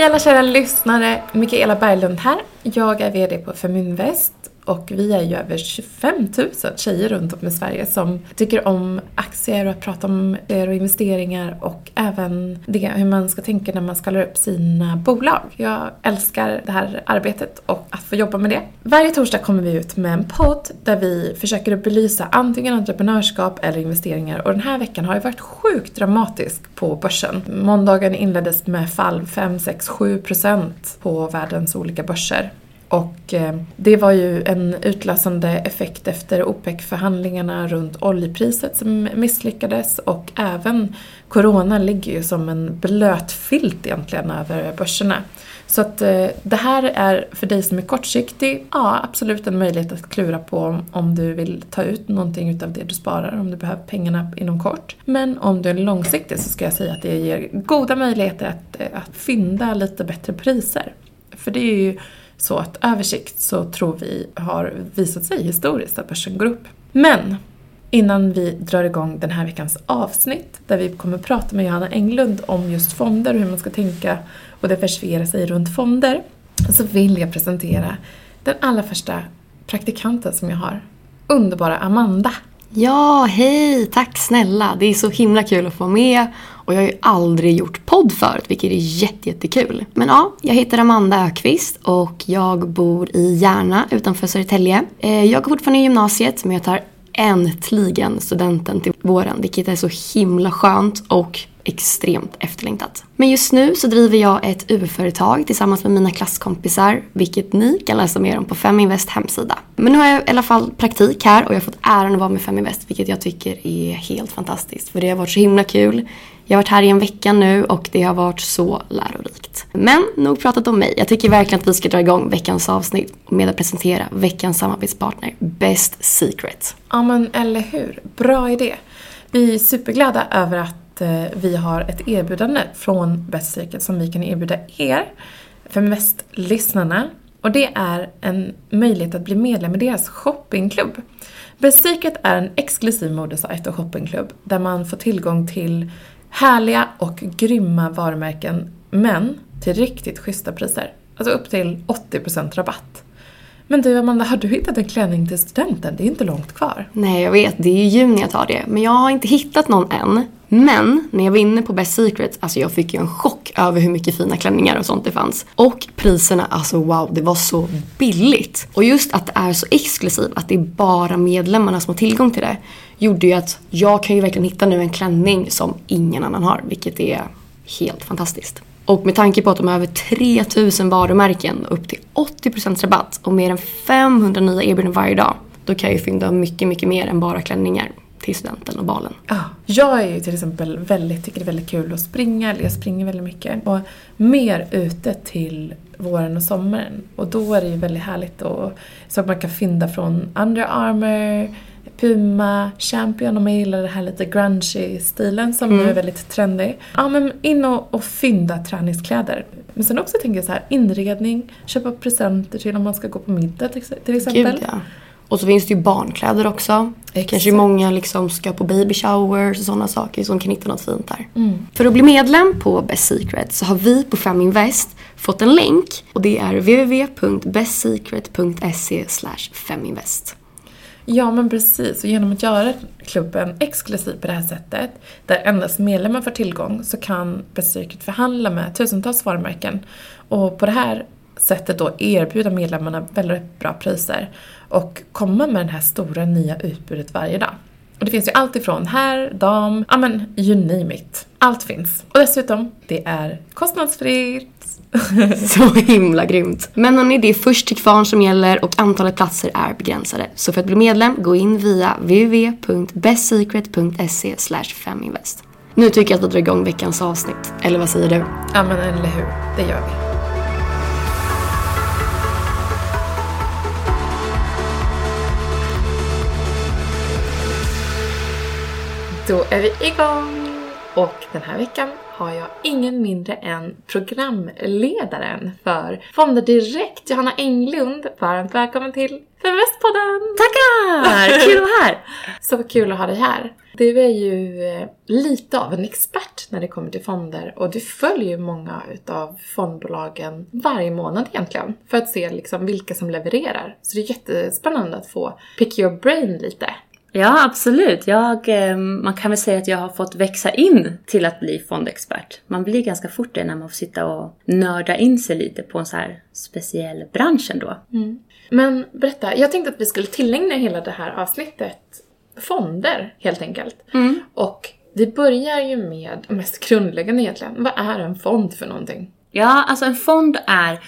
Hej alla kära lyssnare! Mikaela Berglund här. Jag är VD på Feminvest och vi är ju över 25 000 tjejer runt om i Sverige som tycker om aktier och att prata om aktier och investeringar och även det hur man ska tänka när man skalar upp sina bolag. Jag älskar det här arbetet och att få jobba med det. Varje torsdag kommer vi ut med en podd där vi försöker att belysa antingen entreprenörskap eller investeringar och den här veckan har ju varit sjukt dramatisk på börsen. Måndagen inleddes med fall 5, 6, 7 procent på världens olika börser. Och eh, det var ju en utlösande effekt efter OPEC-förhandlingarna runt oljepriset som misslyckades och även Corona ligger ju som en blöt filt egentligen över börserna. Så att eh, det här är för dig som är kortsiktig, ja absolut en möjlighet att klura på om du vill ta ut någonting utav det du sparar, om du behöver pengarna inom kort. Men om du är långsiktig så ska jag säga att det ger goda möjligheter att, eh, att fynda lite bättre priser. För det är ju så att översikt så tror vi har visat sig historiskt att börsen går upp. Men innan vi drar igång den här veckans avsnitt där vi kommer prata med Johanna Englund om just fonder och hur man ska tänka och diversifiera sig runt fonder så vill jag presentera den allra första praktikanten som jag har. Underbara Amanda. Ja, hej! Tack snälla! Det är så himla kul att få vara med och jag har ju aldrig gjort podd förut, vilket är jättejättekul. Men ja, jag heter Amanda Ökvist och jag bor i Järna utanför Södertälje. Eh, jag går fortfarande i gymnasiet, men jag tar äntligen studenten till våren, vilket är så himla skönt och extremt efterlängtat. Men just nu så driver jag ett UF-företag tillsammans med mina klasskompisar, vilket ni kan läsa mer om på Feminvest hemsida. Men nu har jag i alla fall praktik här och jag har fått äran att vara med Feminvest, vilket jag tycker är helt fantastiskt. För det har varit så himla kul. Jag har varit här i en vecka nu och det har varit så lärorikt. Men nog pratat om mig. Jag tycker verkligen att vi ska dra igång veckans avsnitt med att presentera veckans samarbetspartner Best Secret. Ja men eller hur, bra idé. Vi är superglada över att Eh, vi har ett erbjudande från Best Secret som vi kan erbjuda er, för mest lyssnarna. Och det är en möjlighet att bli medlem i deras shoppingklubb. Best Secret är en exklusiv modesajt och shoppingklubb där man får tillgång till Härliga och grymma varumärken, men till riktigt schyssta priser. Alltså upp till 80% rabatt. Men du Amanda, har du hittat en klänning till studenten? Det är inte långt kvar. Nej, jag vet. Det är i juni jag tar det. Men jag har inte hittat någon än. Men när jag var inne på Best Secret, alltså jag fick ju en chock över hur mycket fina klänningar och sånt det fanns. Och priserna, alltså wow, det var så billigt. Och just att det är så exklusivt, att det är bara medlemmarna som har tillgång till det, gjorde ju att jag kan ju verkligen hitta nu en klänning som ingen annan har, vilket är helt fantastiskt. Och med tanke på att de har över 3000 varumärken upp till 80% rabatt och mer än 500 nya erbjudanden varje dag, då kan jag ju fynda mycket, mycket mer än bara klänningar till studenten och balen. Ja, jag är ju till exempel väldigt, tycker det är väldigt kul att springa, eller jag springer väldigt mycket. Och mer ute till våren och sommaren. Och då är det ju väldigt härligt och, så att man kan fynda från Under Armour, Puma, Champion om man gillar den här lite grungy stilen som mm. nu är väldigt trendig. Ja men in och, och fynda träningskläder. Men sen också tänker jag så här, inredning, köpa presenter till om man ska gå på middag till, till exempel. Gud, ja. Och så finns det ju barnkläder också. Exakt. Kanske många liksom ska på baby showers och sådana saker som kan hitta något fint där. Mm. För att bli medlem på Best Secret så har vi på Feminvest fått en länk och det är www.bestsecret.se feminvest. Ja men precis, och genom att göra klubben exklusiv på det här sättet, där endast medlemmar får tillgång, så kan Best Secret förhandla med tusentals varumärken. Och på det här sättet då erbjuda medlemmarna väldigt bra priser och komma med det här stora nya utbudet varje dag. Och det finns ju allt ifrån herr, dam, ja men you name it. Allt finns. Och dessutom, det är kostnadsfritt. Så himla grymt. Men hörni, det är först till kvarn som gäller och antalet platser är begränsade. Så för att bli medlem, gå in via www.bestsecret.se feminvest. Nu tycker jag att vi drar igång veckans avsnitt. Eller vad säger du? Ja men eller hur, det gör vi. Då är vi igång! Och den här veckan har jag ingen mindre än programledaren för Fonder Direkt, Johanna Englund. Varmt välkommen till Feminvestpodden! Tackar! Kul att vara här! Så kul att ha dig här. Du är ju eh, lite av en expert när det kommer till fonder och du följer ju många utav fondbolagen varje månad egentligen för att se liksom vilka som levererar. Så det är jättespännande att få pick your brain lite. Ja, absolut. Jag, eh, man kan väl säga att jag har fått växa in till att bli fondexpert. Man blir ganska fort det när man får sitta och nörda in sig lite på en så här speciell bransch ändå. Mm. Men berätta, jag tänkte att vi skulle tillägna hela det här avsnittet fonder helt enkelt. Mm. Och det börjar ju med, mest grundläggande egentligen, vad är en fond för någonting? Ja, alltså en fond är,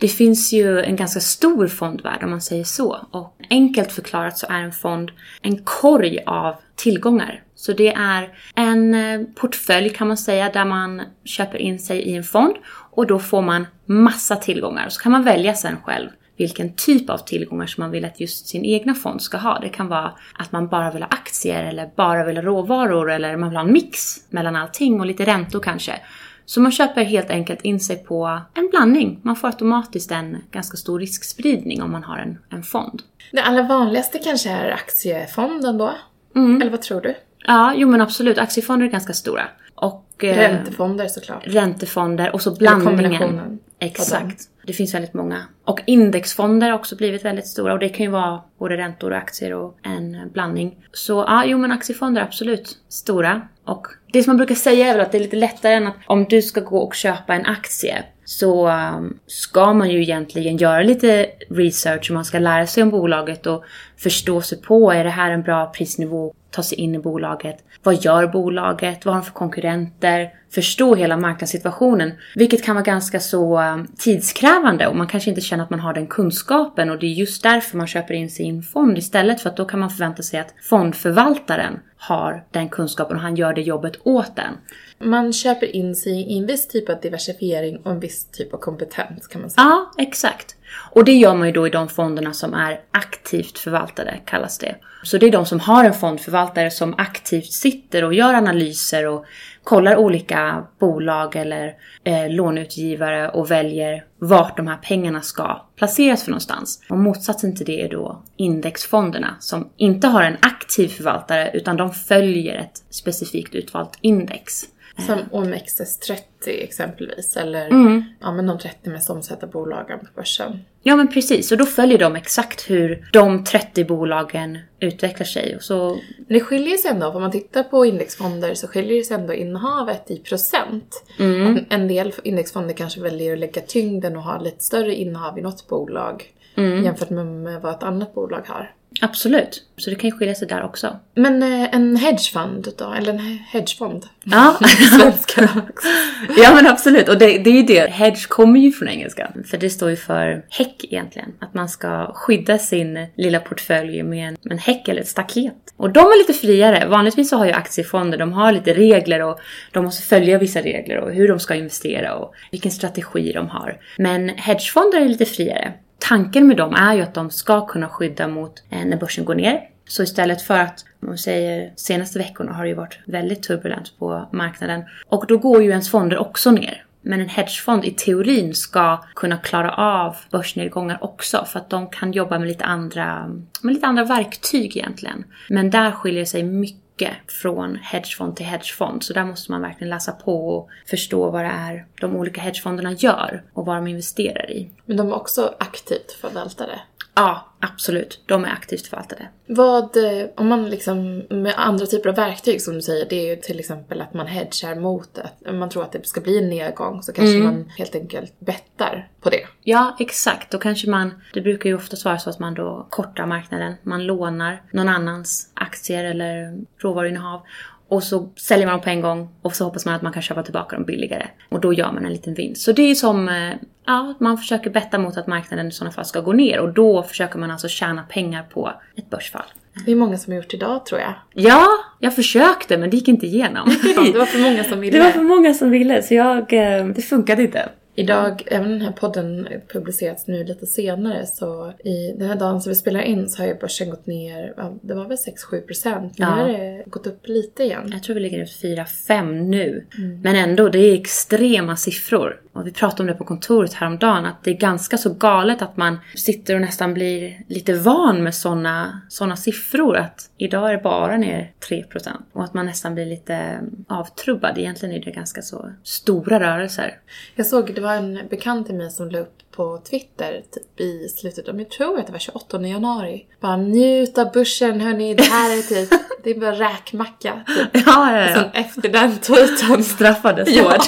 det finns ju en ganska stor fondvärld om man säger så. Och enkelt förklarat så är en fond en korg av tillgångar. Så det är en eh, portfölj kan man säga där man köper in sig i en fond och då får man massa tillgångar. Så kan man välja sen själv vilken typ av tillgångar som man vill att just sin egna fond ska ha. Det kan vara att man bara vill ha aktier eller bara vill ha råvaror eller man vill ha en mix mellan allting och lite räntor kanske. Så man köper helt enkelt in sig på en blandning. Man får automatiskt en ganska stor riskspridning om man har en, en fond. Det allra vanligaste kanske är aktiefonden då? Mm. Eller vad tror du? Ja, jo men absolut. Aktiefonder är ganska stora. Och, eh, Räntefonder såklart. Räntefonder och så blandningen. Exakt. Det finns väldigt många. Och indexfonder har också blivit väldigt stora och det kan ju vara både räntor och aktier och en blandning. Så ja, jo men aktiefonder är absolut stora. Och det som man brukar säga är väl att det är lite lättare än att om du ska gå och köpa en aktie så um, ska man ju egentligen göra lite research och man ska lära sig om bolaget och förstå sig på, är det här en bra prisnivå? Ta sig in i bolaget. Vad gör bolaget? Vad har de för konkurrenter? Förstå hela marknadssituationen. Vilket kan vara ganska så um, tidskrävande och man kanske inte känner att man har den kunskapen och det är just därför man köper in sig en fond istället för att då kan man förvänta sig att fondförvaltaren har den kunskapen och han gör det jobbet åt den. Man köper in sig i en viss typ av diversifiering och en viss typ av kompetens kan man säga. Ja, exakt. Och det gör man ju då i de fonderna som är aktivt förvaltade, kallas det. Så det är de som har en fondförvaltare som aktivt sitter och gör analyser och kollar olika bolag eller eh, låneutgivare och väljer vart de här pengarna ska placeras för någonstans. Och motsatsen till det är då indexfonderna som inte har en aktiv förvaltare utan de följer ett specifikt utvalt index. Som OMXS30 exempelvis, eller Mm. ja, men de 30 mest omsatta bolagen på börsen. Ja men precis, och då följer de exakt hur de 30 bolagen utvecklar sig. Och så, Men det skiljer sig ändå, om man tittar på indexfonder så skiljer sig ändå innehavet i procent. mm, En del indexfonder kanske väljer att lägga tyngden och ha lite större innehav i något bolag mm, jämfört med vad ett annat bolag har. Absolut. Så det kan ju skilja sig där också. Men eh, en hedgefond då, eller en he- hedgefond? Ja, Svenska också. ja men absolut. Och det, det är ju det. Hedge kommer ju från engelska. För det står ju för häck egentligen. Att man ska skydda sin lilla portfölj med en, med en häck eller ett staket. Och de är lite friare. Vanligtvis så har ju aktiefonder, de har lite regler och de måste följa vissa regler och hur de ska investera och vilken strategi de har. Men hedgefonder är lite friare. Tanken med dem är ju att de ska kunna skydda mot eh, när börsen går ner. Så istället för att, om man säger senaste veckorna har det ju varit väldigt turbulent på marknaden. Och då går ju ens fonder också ner. Men en hedgefond i teorin ska kunna klara av börsnedgångar också för att de kan jobba med lite andra, med lite andra verktyg egentligen. Men där skiljer sig mycket från hedgefond till hedgefond. Så där måste man verkligen läsa på och förstå vad det är de olika hedgefonderna gör och vad de investerar i. Men de är också aktivt förvaltade. Ja, absolut. De är aktivt förvaltade. Vad, eh, om man liksom med andra typer av verktyg som du säger, det är ju till exempel att man hedgar mot att man tror att det ska bli en nedgång så kanske man helt enkelt bettar på det. Ja, exakt. Då kanske man, det brukar ju oftast vara så att man då kortar marknaden. Man lånar någon annans aktier eller råvaruinnehav. Och så säljer man dem på en gång och så hoppas man att man kan köpa tillbaka dem billigare. Och då gör man en liten vinst. Så det är som, eh, ja, man försöker betta mot att marknaden i sådana fall ska gå ner. Och då försöker man alltså tjäna pengar på ett börsfall. Det är många som har gjort idag tror jag. Ja, jag försökte men det gick inte igenom. Det var för många som ville. Det var för många som ville så jag, eh, det funkade inte. Idag, även den här podden publicerats nu lite senare, så i den här dagen som vi spelar in så har ju börsen gått ner, det var väl 6-7 procent. Nu Ja. har det gått upp lite igen. Jag tror vi ligger runt 4-5 nu. Men ändå, det är extrema siffror. Och vi pratade om det på kontoret häromdagen, att det är ganska så galet att man sitter och nästan blir lite van med såna, såna siffror. Att idag är det bara ner 3%. Och att man nästan blir lite avtrubbad. Egentligen är det ganska så stora rörelser. Jag såg, det var en bekant till mig som la upp på Twitter typ i slutet av, jag tror att det var 28 januari. Bara njut av börsen hörni, det här är typ, det är bara räkmacka. Typ. Ja, ja, Och sen efter den tweeten Straffades Ja.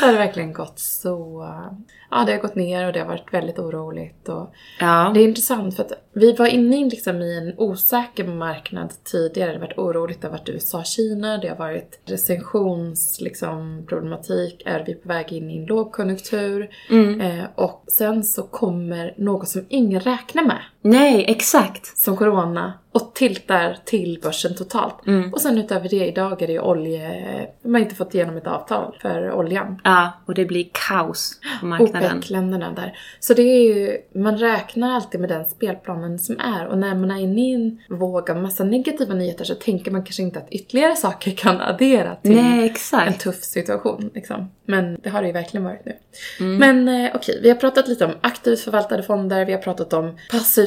Så har det verkligen gått så... Ja, det har gått ner och det har varit väldigt oroligt. Och Ja. det är intressant för att vi var inne i liksom i en osäker marknad tidigare. Det har varit oroligt, det har varit USA-Kina, det har varit recensions liksom, problematik. Är vi på väg in i en lågkonjunktur? Eh, och sen så kommer något som ingen räknar med. Nej, exakt. Som corona. Och tiltar till börsen totalt. Och sen utöver det idag är det ju olje... De har inte fått igenom ett avtal för oljan. Ja, och det blir kaos på marknaden. OPEC-länderna där. Så det är ju, man räknar alltid med den spelplanen som är och när man är inne i en våg av massa negativa nyheter så tänker man kanske inte att ytterligare saker kan addera till Nej, en tuff situation. Liksom. Men det har det ju verkligen varit nu. Mm. Men eh, okej, vi har pratat lite om aktivt förvaltade fonder, vi har pratat om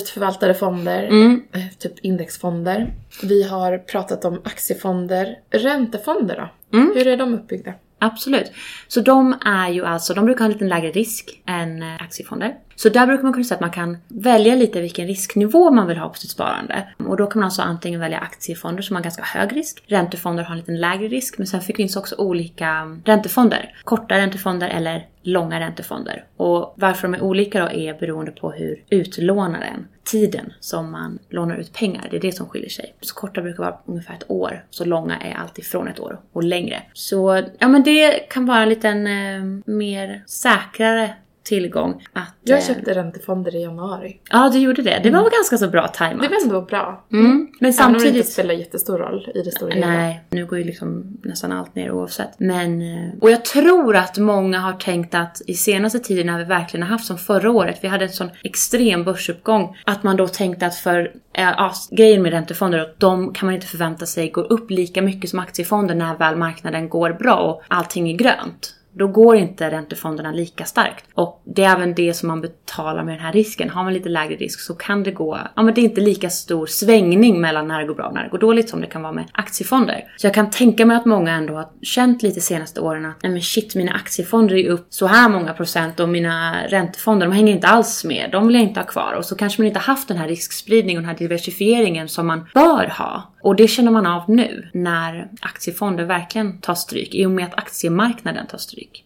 passivt förvaltade fonder, Mm. eh, typ indexfonder. Vi har pratat om aktiefonder. Räntefonder då? Mm. Hur är de uppbyggda? Absolut. Så de är ju alltså, de brukar ha en lite lägre risk än eh, aktiefonder. Så där brukar man kunna säga att man kan välja lite vilken risknivå man vill ha på sitt sparande. Och då kan man alltså antingen välja aktiefonder som har ganska hög risk. Räntefonder har en lite lägre risk. Men sen finns också olika räntefonder. Korta räntefonder eller långa räntefonder. Och varför de är olika då är beroende på hur utlånaren, tiden som man lånar ut pengar, det är det som skiljer sig. Så korta brukar vara ungefär ett år, så långa är alltid från ett år och längre. Så ja men det kan vara en liten eh, mer säkrare tillgång att... Jag eh, köpte räntefonder i januari. Ja, du gjorde det. Det var ganska så bra tajmat. Det var ändå bra. Mm. Men Även om det inte samtidigt... spelar jättestor roll i det stora hela. Nej, nu går ju liksom nästan allt ner oavsett. Men, eh, och jag tror att många har tänkt att i senaste tiden när vi verkligen har haft som förra året, vi hade en sån extrem börsuppgång, att man då tänkte att för eh, ja, grejen med räntefonder, att de kan man inte förvänta sig går upp lika mycket som aktiefonder när väl marknaden går bra och allting är grönt. Då går inte räntefonderna lika starkt. Och det är även det som man betalar med den här risken. Har man lite lägre risk så kan det gå, ja men det är inte lika stor svängning mellan när det går bra och när det går dåligt som det kan vara med aktiefonder. Så jag kan tänka mig att många ändå har känt lite senaste åren att nej men shit, mina aktiefonder är upp så här många procent och mina räntefonder de hänger inte alls med. De vill jag inte ha kvar. Och så kanske man inte haft den här riskspridningen och den här diversifieringen som man bör ha. Och det känner man av nu när aktiefonder verkligen tar stryk i och med att aktiemarknaden tar stryk.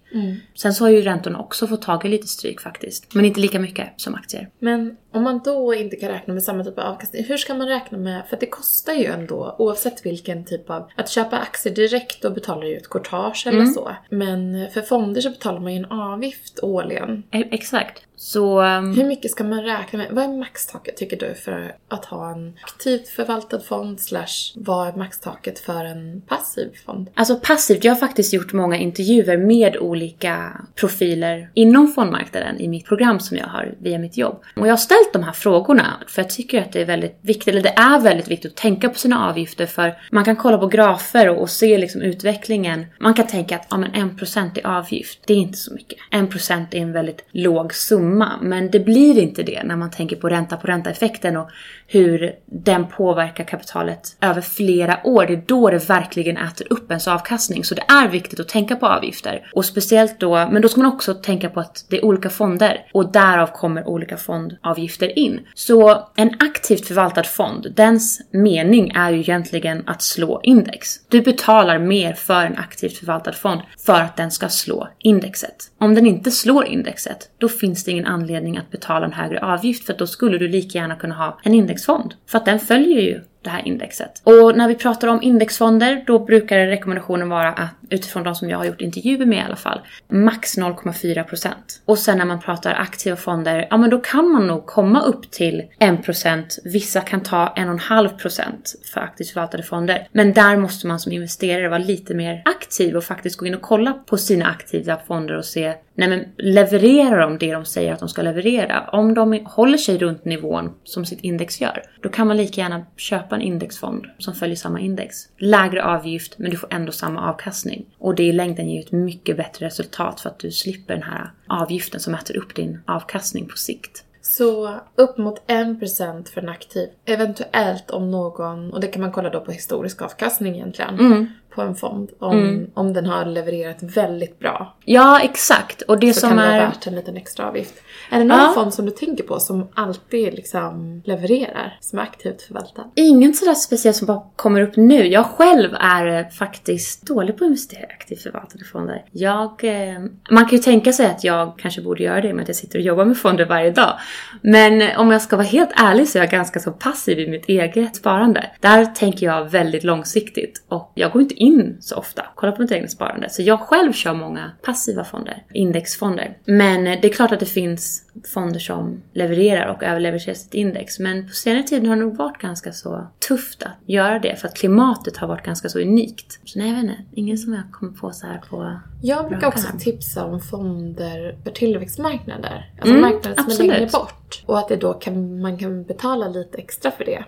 Sen så har ju räntorna också fått tag i lite stryk faktiskt. Men inte lika mycket som aktier. Men om man då inte kan räkna med samma typ av avkastning, hur ska man räkna med, för det kostar ju ändå oavsett vilken typ av, att köpa aktier direkt då betalar ju ett courtage eller så. Men för fonder så betalar man ju en avgift årligen. E- exakt. Så... um, Hur mycket ska man räkna med? Vad är maxtaket tycker du för att ha en aktivt förvaltad fond slash vad är maxtaket för en passiv fond? Alltså passivt, jag har faktiskt gjort många intervjuer med olika profiler inom fondmarknaden i mitt program som jag har via mitt jobb. Och jag har ställt de här frågorna för jag tycker att det är väldigt viktigt, eller det är väldigt viktigt att tänka på sina avgifter för man kan kolla på grafer och, och se liksom utvecklingen. Man kan tänka att ja, men 1% i avgift, det är inte så mycket. 1% är en väldigt låg summa, men det blir inte det när man tänker på ränta på ränta-effekten och hur den påverkar kapitalet över flera år. Det är då det verkligen äter upp ens avkastning. Så det är viktigt att tänka på avgifter. Och speciellt då, men då ska man också tänka på att det är olika fonder och därav kommer olika fondavgifter in. Så en aktivt förvaltad fond, dens mening är ju egentligen att slå index. Du betalar mer för en aktivt förvaltad fond för att den ska slå indexet. Om den inte slår indexet, då finns det ingen anledning att betala en högre avgift för då skulle du lika gärna kunna ha en indexfond. För att den följer ju det här indexet. Och när vi pratar om indexfonder då brukar rekommendationen vara att utifrån de som jag har gjort intervjuer med i alla fall, max 0,4%. Och sen när man pratar aktiva fonder, ja men då kan man nog komma upp till 1%, vissa kan ta 1,5% för aktivt förvaltade fonder. Men där måste man som investerare vara lite mer aktiv och faktiskt gå in och kolla på sina aktiva fonder och se nej men levererar de det de säger att de ska leverera? Om de håller sig runt nivån som sitt index gör, då kan man lika gärna köpa en indexfond som följer samma index. Lägre avgift, men du får ändå samma avkastning. Och det i längden ger ett mycket bättre resultat för att du slipper den här avgiften som äter upp din avkastning på sikt. Så upp mot 1% för en aktiv. Eventuellt om någon, och det kan man kolla då på historisk avkastning egentligen, Mm. På en fond. Om, om den har levererat väldigt bra. Ja, exakt. Och det Så som kan det vara är... värt en liten extra avgift. Är det någon Ja. fond som du tänker på som alltid liksom levererar? Som är aktivt förvaltad? Ingen sådär speciellt som bara kommer upp nu. Jag själv är eh, faktiskt dålig på att investera i aktivt förvaltade fonder. Jag, eh, man kan ju tänka sig att jag kanske borde göra det med att jag sitter och jobbar med fonder varje dag. Men eh, om jag ska vara helt ärlig så är jag ganska så passiv i mitt eget sparande. Där tänker jag väldigt långsiktigt och jag går inte in så ofta. Kolla på mitt eget sparande. Så jag själv kör många passiva fonder, indexfonder. Men eh, det är klart att det finns fonder som levererar och överlevererar sitt index. Men på senare tid har det nog varit ganska så tufft att göra det för att klimatet har varit ganska så unikt. Så nej, jag vet inte. Ingen som jag kommer på så här på... Jag brukar också tipsa om fonder för tillväxtmarknader. Alltså Mm, marknader som absolut. är längre bort. Och att det då kan, man kan betala lite extra för det.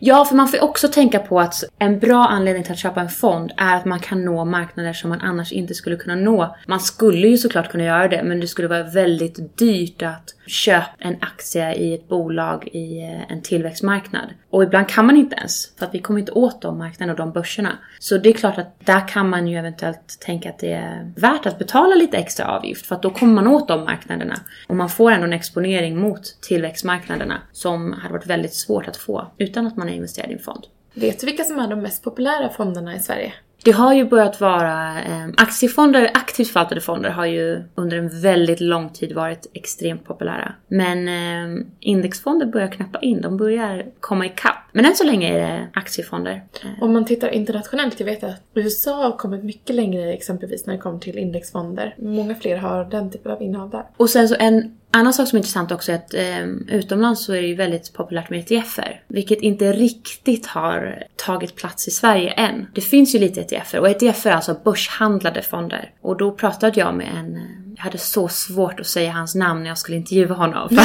Ja, för man får ju också tänka på att en bra anledning till att köpa en fond är att man kan nå marknader som man annars inte skulle kunna nå. Man skulle ju såklart kunna göra det, men det skulle vara väldigt dyrt att köpa en aktie i ett bolag i eh, en tillväxtmarknad. Och ibland kan man inte ens, för att vi kommer inte åt de marknaderna och de börserna. Så det är klart att där kan man ju eventuellt tänka att det är värt att betala lite extra avgift, för att då kommer man åt de marknaderna. Och man får ändå en exponering mot tillväxtmarknaderna som hade varit väldigt svårt att få utan att man är investerad i en fond. Vet du vilka som är de mest populära fonderna i Sverige? Det har ju börjat vara eh, aktiefonder, aktivt förvaltade fonder har ju under en väldigt lång tid varit extremt populära. Men eh, indexfonder börjar knappa in, de börjar komma ikapp. Men än så länge är det aktiefonder. Om man tittar internationellt, jag vet att USA har kommit mycket längre exempelvis när det kommer till indexfonder. Många fler har den typen av innehav där. Och sen så en annan sak som är intressant också är att eh, utomlands så är det ju väldigt populärt med ETFer. Vilket inte riktigt har tagit plats i Sverige än. Det finns ju lite ETFer och ETFer är alltså börshandlade fonder. Och då pratade jag med en, eh, jag hade så svårt att säga hans namn när jag skulle intervjua honom.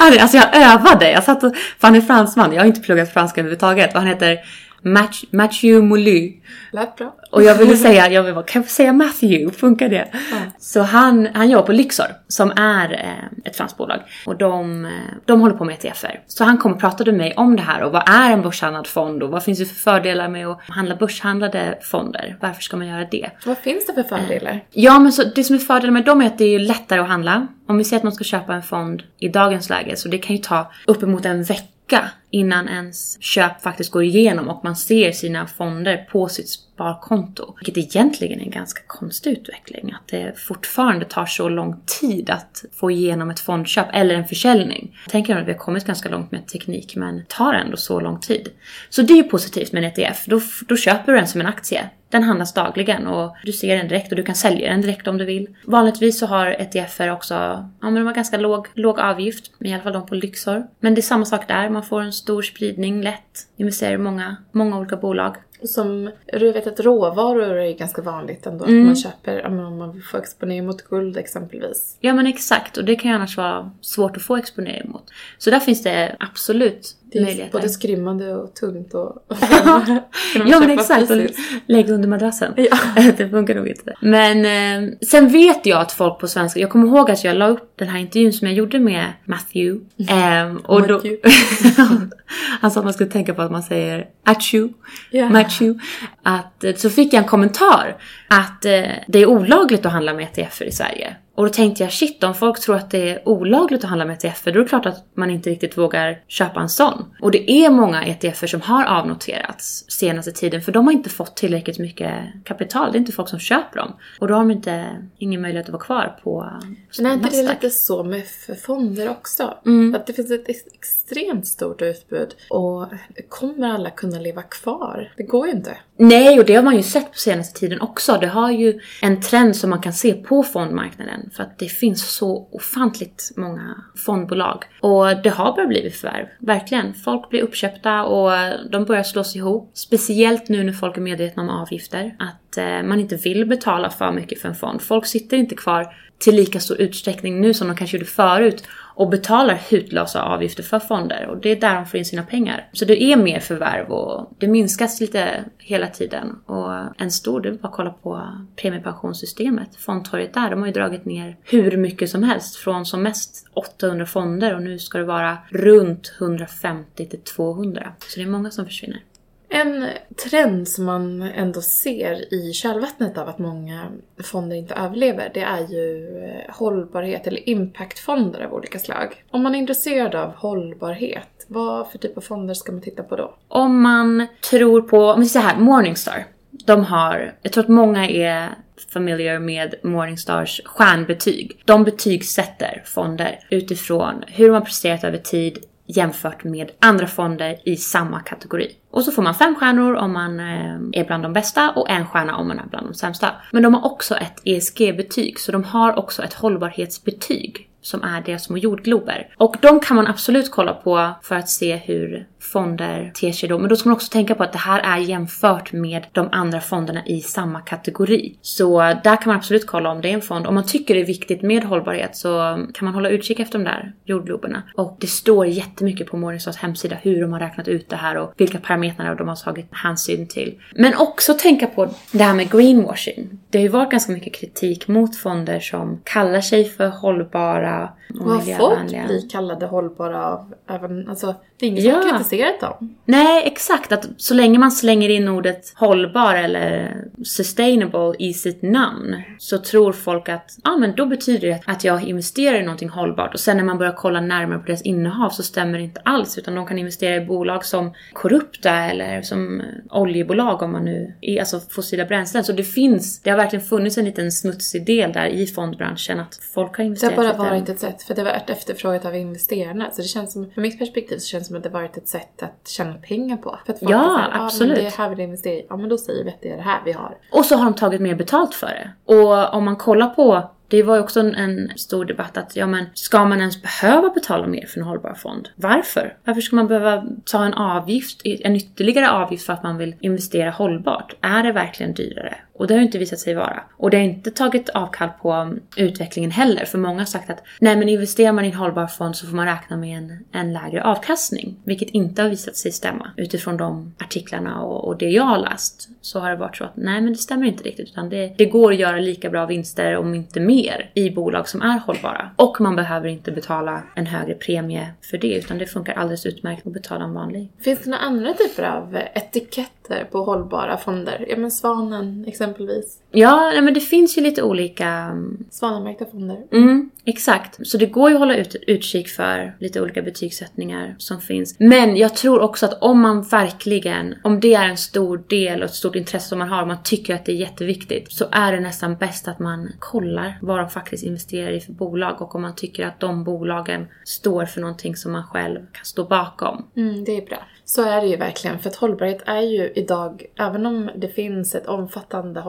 alltså jag övade, jag satt och, för han är fransman, jag har inte pluggat franska överhuvudtaget. Och han heter Match, Mathieu Molu. Lät bra. Och jag ville säga, jag ville bara, kan jag säga Matthew? Funkar det? Så han, han jobbar på Lyxor, som är eh, ett franskt bolag. Och de, eh, de håller på med ETFer. Så han kom och pratade med mig om det här och vad är en börshandlad fond och vad finns det för fördelar med att handla börshandlade fonder? Varför ska man göra det? Vad finns det för fördelar? Ja, men så det som är fördelen med dem är att det är lättare att handla. Om vi säger att man ska köpa en fond i dagens läge, så det kan ju ta uppemot en vecka innan ens köp faktiskt går igenom och man ser sina fonder på sitt sparkonto. Vilket egentligen är en ganska konstig utveckling. Att det fortfarande tar så lång tid att få igenom ett fondköp eller en försäljning. Jag tänker att vi har kommit ganska långt med teknik men det tar ändå så lång tid. Så det är ju positivt med en ETF. Då, då köper du den som en aktie. Den handlas dagligen och du ser den direkt och du kan sälja den direkt om du vill. Vanligtvis så har ETFer också, ja men de har ganska låg, låg avgift, i alla fall de på Lyxor. Men det är samma sak där, man får en stor spridning lätt, investerar i många, många olika bolag. Som, du vet att råvaror är ganska vanligt ändå. Mm. Att man köper, om man vill få exponering mot guld exempelvis. Ja men exakt, och det kan ju annars vara svårt att få exponering mot. Så där finns det absolut Det är möjligheter. både skrymmande och tungt och... Ja men exakt, och lägg under madrassen. Ja. det funkar nog inte. Men eh, sen vet jag att folk på svenska, jag kommer ihåg att jag la upp den här intervjun som jag gjorde med Matthew. ehm, och då, Matthew. han sa att man skulle tänka på att man säger achu, Ja. Matthew. Att, eh, så fick jag en kommentar att eh, det är olagligt att handla med ETFer i Sverige. Och då tänkte jag shit, om folk tror att det är olagligt att handla med ETFer, då är det klart att man inte riktigt vågar köpa en sån. Och det är många ETFer som har avnoterats senaste tiden, för de har inte fått tillräckligt mycket kapital. Det är inte folk som köper dem. Och då har de inte, ingen möjlighet att vara kvar på Men är inte det lite så med fonder också? Mm. Att det finns ett ex- extremt stort utbud och kommer alla kunna leva kvar? Det går ju inte. Nej, och det har man ju sett på senaste tiden också. Det har ju en trend som man kan se på fondmarknaden. För att det finns så ofantligt många fondbolag. Och det har börjat bli förvärv. Verkligen. Folk blir uppköpta och de börjar slås ihop. Speciellt nu när folk är medvetna om avgifter. Att eh, man inte vill betala för mycket för en fond. Folk sitter inte kvar till lika stor utsträckning nu som de kanske gjorde förut och betalar hutlösa avgifter för fonder och det är där de får in sina pengar. Så det är mer förvärv och det minskas lite hela tiden. Och en stor, det är bara att kolla på premiepensionssystemet, fondtorget där, de har ju dragit ner hur mycket som helst från som mest 800 fonder och nu ska det vara runt 150 till 200. Så det är många som försvinner. En trend som man ändå ser i kölvattnet av att många fonder inte överlever, det är ju eh, hållbarhet eller impactfonder av olika slag. Om man är intresserad av hållbarhet, vad för typ av fonder ska man titta på då? Om man tror på, om vi säger här, Morningstar. De har, jag tror att många är familiar med Morningstars stjärnbetyg. De betygsätter fonder utifrån hur de har presterat över tid jämfört med andra fonder i samma kategori. Och så får man fem stjärnor om man eh, är bland de bästa och en stjärna om man är bland de sämsta. Men de har också ett ESG-betyg, så de har också ett hållbarhetsbetyg som är deras små jordglober. Och de kan man absolut kolla på för att se hur fonder ter sig då. Men då ska man också tänka på att det här är jämfört med de andra fonderna i samma kategori. Så där kan man absolut kolla om det är en fond. Om man tycker det är viktigt med hållbarhet så kan man hålla utkik efter de där jordgloberna. Och det står jättemycket på Morningstars hemsida hur de har räknat ut det här och vilka parametrar de har tagit hänsyn till. Men också tänka på det här med greenwashing. Det har ju varit ganska mycket kritik mot fonder som kallar sig för hållbara och Och har fått miljövänliga. bli kallade hållbara av även, alltså det är ingen som Ja. har kritiserat dem. Nej, exakt. Att så länge man slänger in ordet hållbar eller sustainable i sitt namn så tror folk att ja, men då betyder det att jag investerar i någonting hållbart. Och sen när man börjar kolla närmare på deras innehav så stämmer det inte alls. Utan de kan investera i bolag som korrupta eller som oljebolag om man nu alltså fossila bränslen. Så det finns, det har verkligen funnits en liten smutsig del där i fondbranschen att folk har Det har investerat bara varit ett sätt, för det har varit efterfrågat av investerarna. Så det känns som, från mitt perspektiv så känns det som att det varit ett sätt att tjäna pengar på. För att folk Ja, här, "Ah, absolut. men det här vill jag investera i. Ja men då säger vi att det är det här vi har. Och så har de tagit mer betalt för det. Och om man kollar på det var ju också en, stor debatt att, ja men, ska man ens behöva betala mer för en hållbar fond? Varför? Varför ska man behöva ta en avgift, en ytterligare avgift för att man vill investera hållbart? Är det verkligen dyrare? Och det har ju inte visat sig vara. Och det har inte tagit avkall på um, utvecklingen heller, för många har sagt att nej men investerar man i en hållbar fond så får man räkna med en, en lägre avkastning. Vilket inte har visat sig stämma. Utifrån de artiklarna och, och det jag har läst så har det varit så att nej men det stämmer inte riktigt utan det, det går att göra lika bra vinster om inte mer i bolag som är hållbara. Och man behöver inte betala en högre premie för det utan det funkar alldeles utmärkt att betala en vanlig. Finns det några andra typer av etiketter på hållbara fonder? Ja men Svanen exempelvis. Ja, nej, men det finns ju lite olika um, Svanenmärkta fonder. Mm, exakt. Så det går ju att hålla ut, utkik för lite olika betygssättningar som finns. Men jag tror också att om man verkligen, om det är en stor del och ett stort intresse som man har, och man tycker att det är jätteviktigt, så är det nästan bäst att man kollar vad de faktiskt investerar i för bolag och om man tycker att de bolagen står för någonting som man själv kan stå bakom. Mm, det är bra. Så är det ju verkligen. För att hållbarhet är ju idag, även om det finns ett omfattande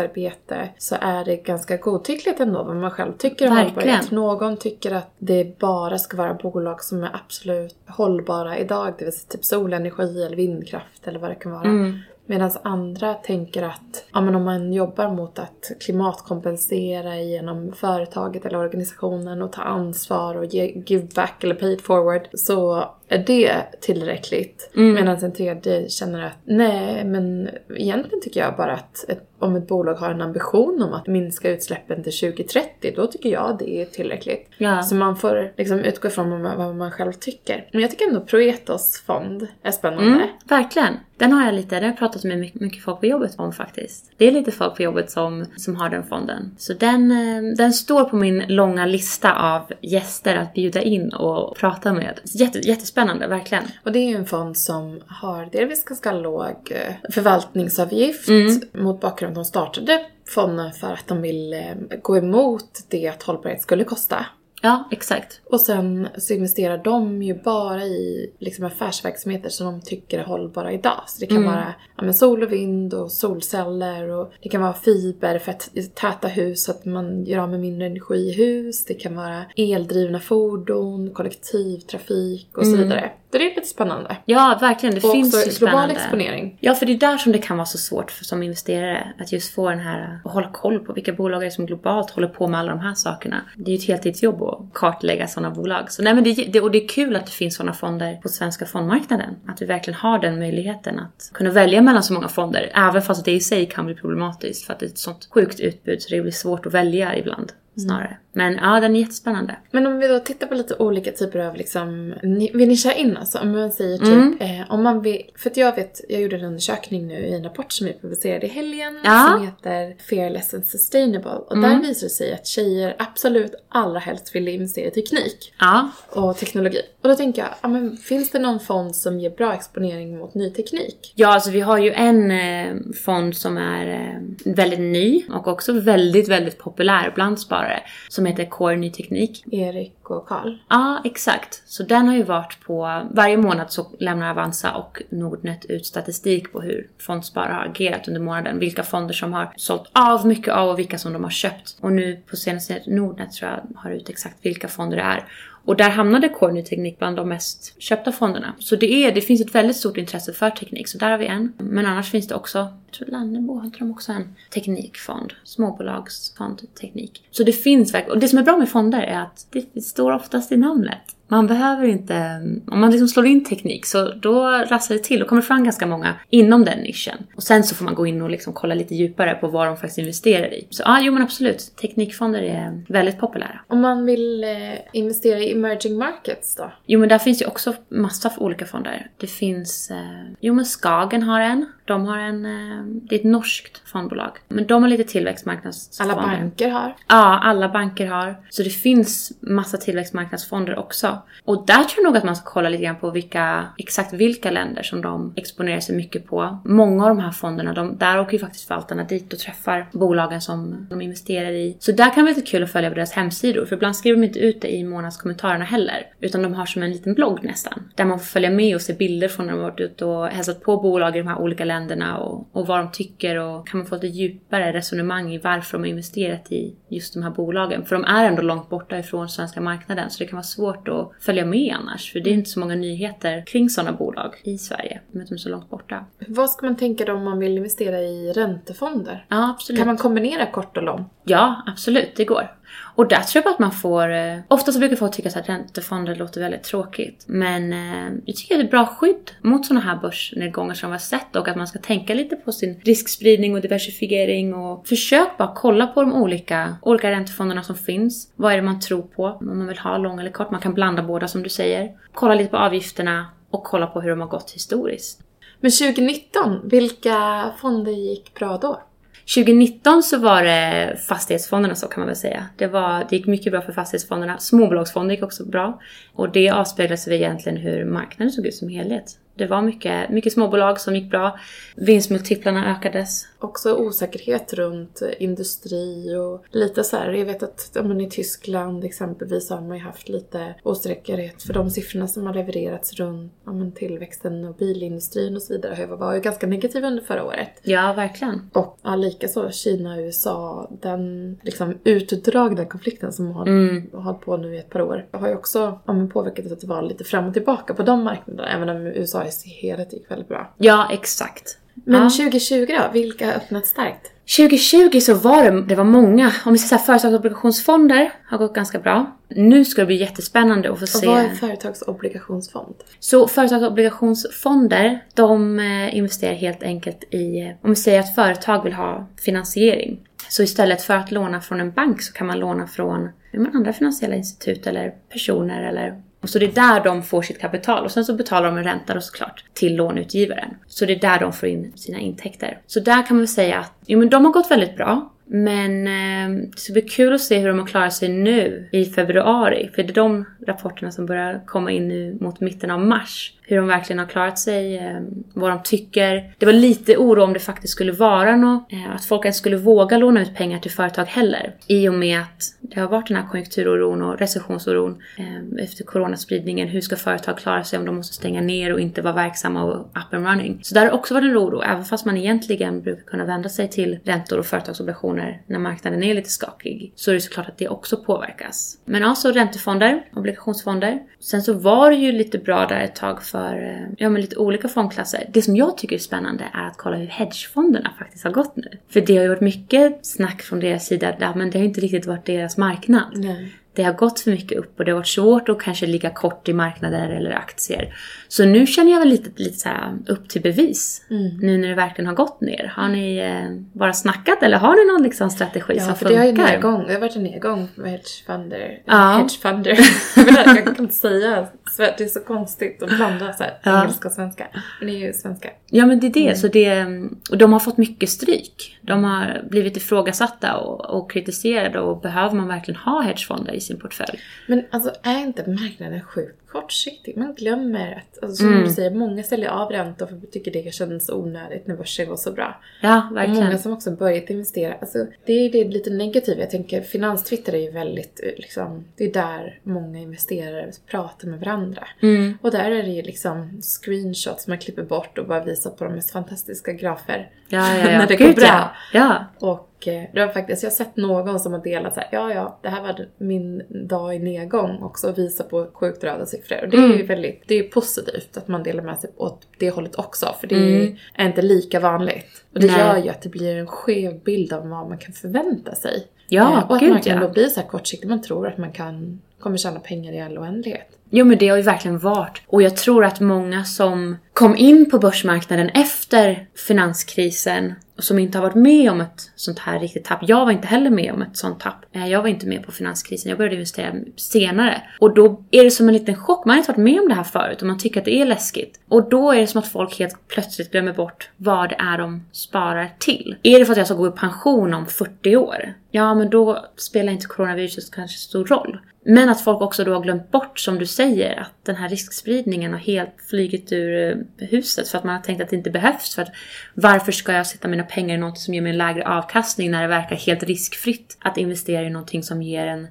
hållbarhetsarbete, så är det ganska godtyckligt ändå vad man själv tycker om Verkligen. hållbarhet. Någon tycker att det bara ska vara bolag som är absolut hållbara idag, det vill säga typ solenergi eller vindkraft eller vad det kan vara. Mm. Medan andra tänker att ja, men om man jobbar mot att klimatkompensera genom företaget eller organisationen och ta ansvar och ge, give back eller pay it forward så är det tillräckligt? Mm. Medan en tredje känner att nej, men egentligen tycker jag bara att ett, om ett bolag har en ambition om att minska utsläppen till 2030, då tycker jag det är tillräckligt. Ja. Så man får liksom utgå ifrån vad, man själv tycker. Men jag tycker ändå Proetos fond är spännande. Mm, verkligen. Den har jag lite, den har jag pratat med mycket, mycket folk på jobbet om faktiskt. Det är lite folk på jobbet som, som har den fonden. Så den, eh, den står på min långa lista av gäster att bjuda in och prata med. Jätte, jättespännande, verkligen. Och det är ju en fond som har delvis ganska låg eh, förvaltningsavgift Mm. mot bakgrund av att de startade fonden för att de vill eh, gå emot det att hållbarhet skulle kosta. Ja, exakt. Och sen så investerar de ju bara i liksom affärsverksamheter som de tycker är hållbara idag. Så det kan vara ja, men sol och vind och solceller och det kan vara fiber för att täta hus så att man gör av med mindre energi i hus. Det kan vara eldrivna fordon, kollektivtrafik och så vidare. Det är lite spännande. Ja, verkligen. Det Och finns ju också global spännande. exponering. Ja, för det är där som det kan vara så svårt för, som investerare att just få den här, att hålla koll på vilka bolag är som globalt håller på med alla de här sakerna. Det är ju ett heltidsjobb kartlägga sådana bolag. Så nej men det, det, och det är kul att det finns sådana fonder på svenska fondmarknaden. Att vi verkligen har den möjligheten att kunna välja mellan så många fonder. Även fast det i sig kan bli problematiskt för att det är ett sånt sjukt utbud så det blir svårt att välja ibland. Snarare. Men ja, den är jättespännande. Men om vi då tittar på lite olika typer av liksom, ni- vill ni köra in alltså? Om man säger typ, Mm. eh, om man vill, för att jag vet, jag gjorde en undersökning nu i en rapport som jag publicerade i helgen Ja. som heter Fearless and Sustainable och Mm. där visar det sig att tjejer absolut allra helst vill investera i teknik Ja, och teknologi. Och då tänker jag, ja, men finns det någon fond som ger bra exponering mot ny teknik? Ja, alltså vi har ju en eh, fond som är eh, väldigt ny och också väldigt, väldigt populär bland sparare som heter Core Ny Teknik. Erik och Karl. Ja, exakt. Så den har ju varit på... Varje månad så lämnar Avanza och Nordnet ut statistik på hur fondsparare har agerat under månaden. Vilka fonder som har sålt av mycket av och vilka som de har köpt. Och nu på senaste Nordnet tror jag har ut exakt vilka fonder det är. Och där hamnade Corny Teknik bland de mest köpta fonderna. Så det, är, det finns ett väldigt stort intresse för teknik, så där har vi en. Men annars finns det också, jag tror Lannebo har inte de också en teknikfond? Småbolagsfond teknik. Så det finns verkligen, och det som är bra med fonder är att det står oftast i namnet. Man behöver inte, om man liksom slår in teknik så då rasslar det till och kommer fram ganska många inom den nischen. Och sen så får man gå in och liksom kolla lite djupare på vad de faktiskt investerar i. Så ja, jo men absolut. Teknikfonder är väldigt populära. Om man vill eh, investera i emerging markets då? Jo men där finns ju också massa olika fonder. Det finns, eh, jo men Skagen har en. De har en, eh, det är ett norskt fondbolag. Men de har lite tillväxtmarknadsfonder. Alla banker har. Ja, alla banker har. Så det finns massa tillväxtmarknadsfonder också. Och där tror jag nog att man ska kolla lite grann på vilka, exakt vilka länder som de exponerar sig mycket på. Många av de här fonderna, de, där åker ju faktiskt förvaltarna dit och träffar bolagen som de investerar i. Så där kan det vara lite kul att följa på deras hemsidor, för ibland skriver de inte ut det i månadskommentarerna heller. Utan de har som en liten blogg nästan. Där man får följa med och se bilder från när de har varit ute och hälsat på bolag i de här olika länderna och, och vad de tycker och kan man få lite djupare resonemang i varför de har investerat i just de här bolagen. För de är ändå långt borta ifrån svenska marknaden så det kan vara svårt att följa med annars. För det är inte så många nyheter kring sådana bolag i Sverige. Med att de är så långt borta. Vad ska man tänka då om man vill investera i räntefonder? Ja, absolut. Kan man kombinera kort och lång? Ja, absolut, det går. Och där tror jag bara att man får... Eh, ofta så brukar folk tycka att räntefonder låter väldigt tråkigt. Men eh, jag tycker att det är ett bra skydd mot sådana här börsnedgångar som vi har sett och att man ska tänka lite på sin riskspridning och diversifiering och försök bara kolla på de olika, olika räntefonderna som finns. Vad är det man tror på? Om man vill ha lång eller kort. Man kan blanda båda som du säger. Kolla lite på avgifterna och kolla på hur de har gått historiskt. Men 2019, vilka fonder gick bra då? 2019 så var det fastighetsfonderna så kan man väl säga. Det, var, det gick mycket bra för fastighetsfonderna. Småbolagsfonder gick också bra. Och det avspeglar sig egentligen hur marknaden såg ut som helhet. Det var mycket, mycket småbolag som gick bra. Vinstmultiplarna ökades. Också osäkerhet runt industri och lite så här, jag vet att ja, men i Tyskland exempelvis har man ju haft lite osäkerhet för de siffrorna som har levererats runt ja, men tillväxten och bilindustrin och så vidare var ju ganska negativa under förra året. Ja, verkligen. Och ja, likaså Kina och USA, den liksom utdragna konflikten som har Mm. hållit på nu i ett par år har ju också ja, men påverkat att det var lite fram och tillbaka på de marknaderna, även om USA i helhet gick väldigt bra. Ja, exakt. Men Ja. 2020 då, vilka har öppnat starkt? 2020 så var det, det var många, om vi säger så här, företagsobligationsfonder har gått ganska bra. Nu ska det bli jättespännande att få Och se. vad är företagsobligationsfond? Så företagsobligationsfonder, de eh, investerar helt enkelt i, eh, om vi säger att företag vill ha finansiering. Så istället för att låna från en bank så kan man låna från andra finansiella institut eller personer eller och så det är där de får sitt kapital och sen så betalar de en ränta då såklart till lånutgivaren. Så det är där de får in sina intäkter. Så där kan man väl säga att jo, men de har gått väldigt bra. Men eh, det ska bli kul att se hur de har klarat sig nu i februari. För det är de rapporterna som börjar komma in nu mot mitten av mars. Hur de verkligen har klarat sig, eh, vad de tycker. Det var lite oro om det faktiskt skulle vara något, eh, att folk ens skulle våga låna ut pengar till företag heller. I och med att det har varit den här konjunkturoron och recessionsoron eh, efter coronaspridningen. Hur ska företag klara sig om de måste stänga ner och inte vara verksamma och up and running? Så där har också varit en oro, även fast man egentligen brukar kunna vända sig till räntor och företagsobligationer när marknaden är lite skakig. Så är det såklart att det också påverkas. Men alltså räntefonder, obligationsfonder. Sen så var det ju lite bra där ett tag för Eh, ja, men lite olika fondklasser. Det som jag tycker är spännande är att kolla hur hedgefonderna faktiskt har gått nu. För det har ju varit mycket snack från deras sida, ja men det har inte riktigt varit deras marknad. Nej. Det har gått för mycket upp och det har varit svårt att kanske ligga kort i marknader eller aktier. Så nu känner jag väl lite, lite så här upp till bevis. Nu när det verkligen har gått ner. Har ni eh, bara snackat eller har ni någon liksom strategi Ja, som för det har ju funkar? nedgång. Det har varit en nedgång med hedgefunder. Ja. Hedgefunder. jag kan inte säga. Det är så konstigt att blanda så här, Ja. engelska och svenska. Men det är ju svenska. Ja men det är det. Mm. Så det och de har fått mycket stryk. De har blivit ifrågasatta och, och kritiserade och behöver man verkligen ha hedgefonder i sin portfölj? Men alltså är inte marknaden sjuk? Kortsiktig? Man glömmer att, alltså, Mm. som du säger, många säljer av räntor för att tycker det känns onödigt när börsen går så bra. Ja, Och verkligen. många som också börjat investera. Alltså, det är det lite negativa. Jag tänker finanstwitter är ju väldigt, eh, liksom, det är där många investerare pratar med varandra. Mm. Och där är det ju liksom screenshots man klipper bort och bara visar på de mest fantastiska grafer. Ja, ja, ja. när det går Gud, bra. Ja. Och eh, det var faktiskt, jag har sett någon som har delat så här, ja ja, det här var min dag i nedgång också och visar på sjukt röda siffror. Och det är Mm. ju väldigt, det är positivt att man delar med sig åt det hållet också, för det Mm. är inte lika vanligt. Och det Nej. gör ju att det blir en skev bild av vad man kan förvänta sig. Ja, Eh, och att gud, marknaden ja. då blir så här kortsiktig, man tror att man kan, kommer tjäna pengar i all oändlighet. Jo men det har ju verkligen varit. Och jag tror att många som kom in på börsmarknaden efter finanskrisen och som inte har varit med om ett sånt här riktigt tapp. Jag var inte heller med om ett sånt tapp. Eh, jag var inte med på finanskrisen. Jag började investera senare. Och då är det som en liten chock. Man har inte varit med om det här förut och man tycker att det är läskigt. Och då är det som att folk helt plötsligt glömmer bort vad det är de sparar till. Är det för att jag ska gå i pension om 40 år? Ja, men då spelar inte coronaviruset kanske stor roll. Men att folk också då har glömt bort, som du säger, att den här riskspridningen har helt flugit ur eh, huset för att man har tänkt att det inte behövs. För att varför ska jag sätta mina pengar i något som ger mig en lägre avkastning när det verkar helt riskfritt att investera i någonting som ger en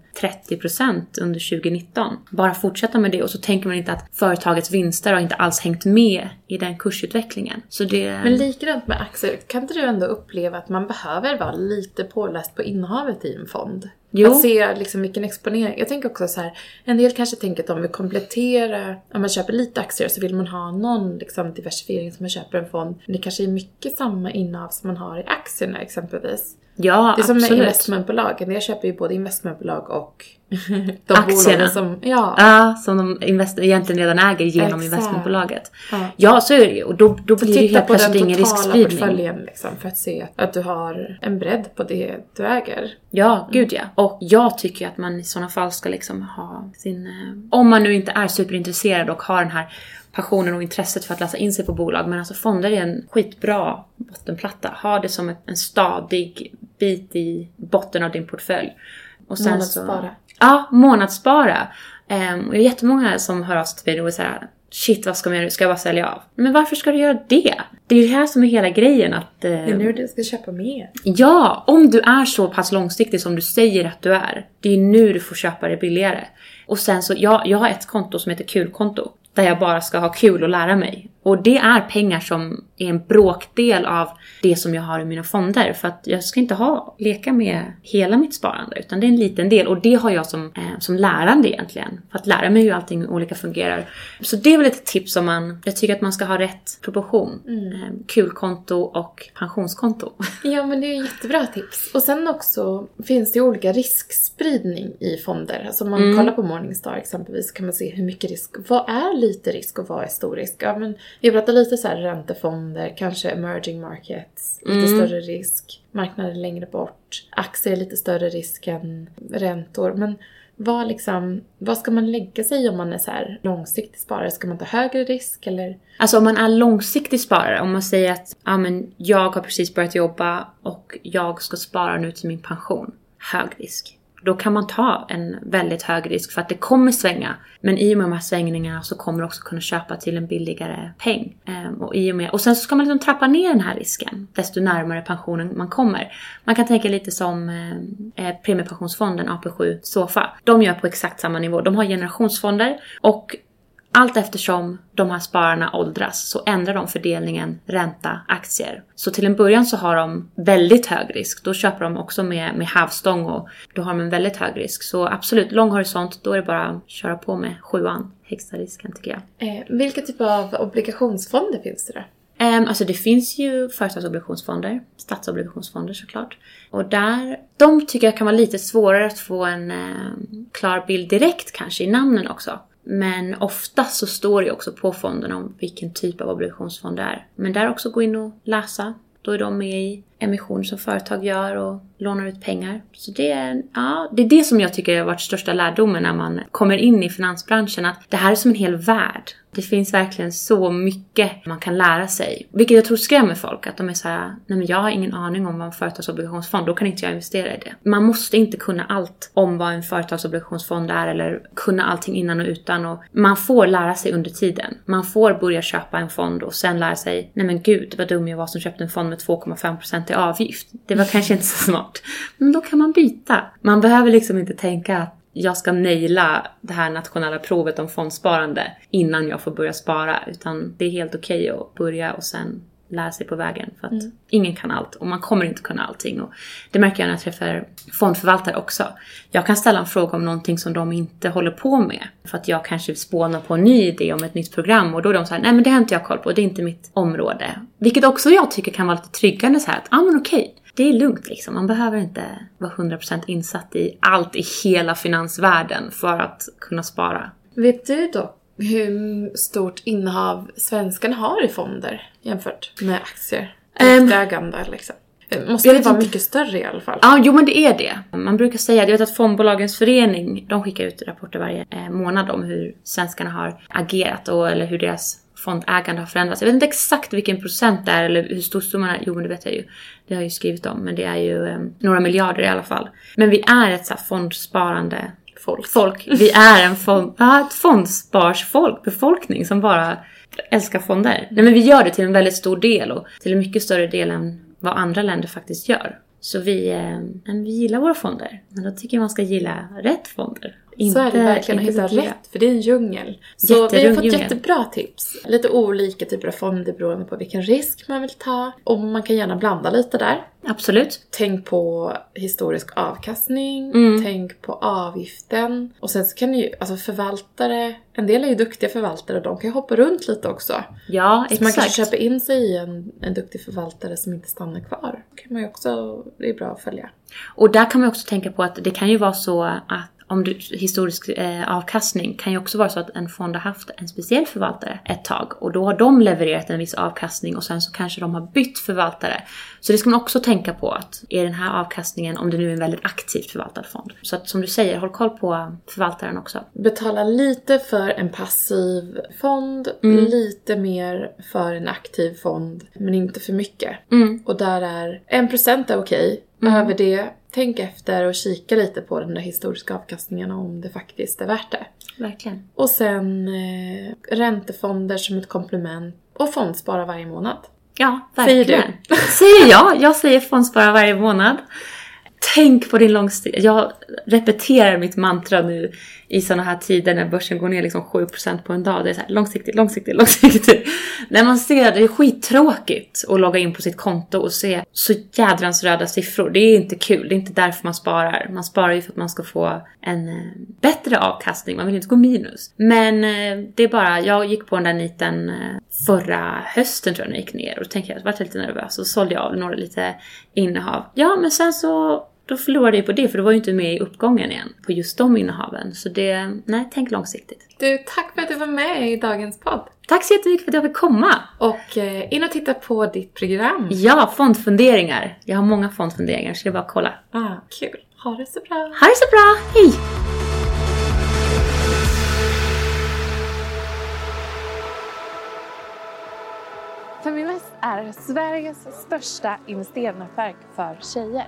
30% under 2019? Bara fortsätta med det och så tänker man inte att företagets vinster har inte alls hängt med i den kursutvecklingen. Så det... Men likadant med aktier, kan inte du ändå uppleva att man behöver vara lite påläst på innehavet i en fond? Jo. Att se liksom vilken exponering. Jag tänker också så här, en del kanske tänker att de vill komplettera, om man köper lite aktier så vill man ha någon liksom diversifiering som man köper en fond. Men det kanske är mycket samma innehav som man har i aktierna exempelvis ja, Det är som med absolut. investmentbolagen, jag köper ju både investmentbolag och de Aktierna. som, ja. Ja, som de invest- egentligen redan äger genom Exakt. investmentbolaget. Ja. Ja, så är det ju. Och då, då blir det ju Titta helt på den plötsligt ingen totala riskspridning. portföljen liksom, för att se att du har en bredd på det du äger. Ja, gud ja. Och jag tycker att man i sådana fall ska liksom ha sin... eh, Om man nu inte är superintresserad och har den här passionen och intresset för att läsa in sig på bolag. Men alltså fonder är en skitbra bottenplatta. Ha det som en stadig bit i botten av din portfölj. Och sen Månadsspara. Så, ja, månadsspara. Um, och det är jättemånga som hör av sig till mig och är såhär Shit, vad ska jag göra? Ska jag bara sälja av? Men varför ska du göra det? Det är ju det här som är hela grejen att... eh, Det är nu du ska köpa mer. Ja, om du är så pass långsiktig som du säger att du är. Det är nu du får köpa det billigare. Och sen så, jag, jag har ett konto som heter kulkonto. Där jag bara ska ha kul och lära mig. Och det är pengar som är en bråkdel av det som jag har i mina fonder. För att jag ska inte ha, leka med hela mitt sparande utan det är en liten del. Och det har jag som, eh, som lärande egentligen. För att lära mig hur allting olika fungerar. Så det är väl ett tips om man, jag tycker att man ska ha rätt proportion. Eh, kulkonto och pensionskonto. Ja, men det är jättebra tips. Och sen också finns det ju olika riskspridning i fonder. Alltså om man Mm. kollar på Morningstar exempelvis kan man se hur mycket risk, vad är lite risk och vad är stor risk? Ja, men vi pratar lite så här räntefonder, kanske emerging markets, lite Mm. större risk, marknader längre bort, aktier lite större risk än räntor. Men vad, liksom, vad ska man lägga sig i om man är så här långsiktig sparare? Ska man ta högre risk eller? Alltså om man är långsiktig sparare, om man säger att ja, men jag har precis börjat jobba och jag ska spara nu till min pension. Hög risk. Då kan man ta en väldigt hög risk för att det kommer svänga. Men i och med de här svängningarna så kommer du också kunna köpa till en billigare peng. Ehm, och, i och, med, och sen så ska man liksom trappa ner den här risken desto närmare pensionen man kommer. Man kan tänka lite som eh, eh premiepensionsfonden AP7 Sofa. De gör på exakt samma nivå. De har generationsfonder och allt eftersom de här spararna åldras så ändrar de fördelningen ränta, aktier. Så till en början så har de väldigt hög risk. Då köper de också med, med hävstång och då har de en väldigt hög risk. Så absolut, lång horisont, då är det bara att köra på med sjuan, högsta risken tycker jag. Eh, vilka typer av obligationsfonder finns det då? Um, alltså det finns ju företagsobligationsfonder, statsobligationsfonder såklart. Och där, de tycker jag kan vara lite svårare att få en eh, klar bild direkt kanske i namnen också. Men ofta så står det ju också på fonden om vilken typ av obligationsfond det är. Men där också gå in och läsa. Då är de med i emission som företag gör och lånar ut pengar. Så det är, ja, det är det som jag tycker har varit största lärdomen när man kommer in i finansbranschen. Att det här är som en hel värld. Det finns verkligen så mycket man kan lära sig. Vilket jag tror skrämmer folk. Att de är såhär nej men jag har ingen aning om vad en företagsobligationsfond, då kan inte jag investera i det. Man måste inte kunna allt om vad en företagsobligationsfond är eller kunna allting innan och utan. Och man får lära sig under tiden. Man får börja köpa en fond och sen lära sig, nej men gud vad dum jag var som köpte en fond med 2,5% till avgift. Det var kanske inte så smart. Men då kan man byta. Man behöver liksom inte tänka att jag ska naila det här nationella provet om fondsparande innan jag får börja spara. Utan det är helt okej att börja och sen lära sig på vägen. För att ingen kan allt och man kommer inte kunna allting. Och det märker jag när jag träffar fondförvaltare också. Jag kan ställa en fråga om någonting som de inte håller på med. För att jag kanske spånar på en ny idé om ett nytt program och då är de så här, nej men det har inte jag koll på, det är inte mitt område. Vilket också jag tycker kan vara lite tryggande så här att, ja ah, men okej. Det är lugnt liksom. Man behöver inte vara 100% insatt i allt i hela finansvärlden för att kunna spara. Vet du då hur stort innehav svenskarna har i fonder jämfört med aktier? Ägande liksom. Det måste vet vara inte. mycket större i alla fall. Ja, jo men det är det. Man brukar säga, jag vet att fondbolagens förening, de skickar ut rapporter varje eh, månad om hur svenskarna har agerat och eller hur deras fondägande har förändrats. Jag vet inte exakt vilken procent det är eller hur stor summan är. Jo, men det vet jag ju. Det har jag ju skrivit om, men det är ju eh, några miljarder i alla fall. Men vi är ett så här fondsparande folk. folk. Vi är en fond, ett fondsparsfolk, befolkning som bara älskar fonder. Nej, men vi gör det till en väldigt stor del och till en mycket större del än vad andra länder faktiskt gör. Så vi, eh, vi gillar våra fonder. Men då tycker jag man ska gilla rätt fonder så är det verkligen att inte hitta rätt, för det är en djungel. Så vi har fått djungel. jättebra tips. Lite olika typer av fonder beroende på vilken risk man vill ta. Och man kan gärna blanda lite där. Absolut. Tänk på historisk avkastning, Mm. tänk på avgiften. Och sen så kan ju, alltså förvaltare, en del är ju duktiga förvaltare och de kan ju hoppa runt lite också. Ja, Så man kanske exakt. köper in sig i en, en duktig förvaltare som inte stannar kvar. Det kan man ju också, det är bra att följa. Och där kan man också tänka på att det kan ju vara så att om du, historisk eh, avkastning kan ju också vara så att en fond har haft en speciell förvaltare ett tag och då har de levererat en viss avkastning och sen så kanske de har bytt förvaltare. Så det ska man också tänka på att är den här avkastningen, om det nu är en väldigt aktivt förvaltad fond. Så att som du säger, håll koll på förvaltaren också. Betala lite för en passiv fond, Mm. lite mer för en aktiv fond, men inte för mycket. Mm. Och där är 1% är okej. Över det, tänk efter och kika lite på den där historiska avkastningen om det faktiskt är värt det. Verkligen. Och sen eh, räntefonder som ett komplement och fondspara varje månad. Ja, Säger verkligen. Säger jag. Jag säger fondspara varje månad. Tänk på din långsiktiga... Jag repeterar mitt mantra nu i sådana här tider när börsen går ner liksom 7% på en dag. Det är så här långsiktigt, långsiktigt, långsiktigt. när man ser det är skittråkigt att logga in på sitt konto och se så jädrans röda siffror. Det är inte kul. Det är inte därför man sparar. Man sparar ju för att man ska få en eh, bättre avkastning. Man vill inte gå minus. Men eh, det är bara, jag gick på den där niten eh, förra hösten tror jag när jag gick ner och tänkte jag var lite nervös och sålde jag av några lite innehav. Ja, men sen så då förlorade jag på det för då var ju inte med i uppgången igen på just de innehaven. Så det, nej, tänk långsiktigt. Du, tack för att du var med i dagens podd. Tack så jättemycket för att jag fick komma! Och eh, in och titta på ditt program. Ja, fondfunderingar. Jag har många fondfunderingar så det är bara att kolla. Ah, kul. Ha det så bra. Ha det så bra, hej! Feminvest är Sveriges största investeringsnätverk för tjejer.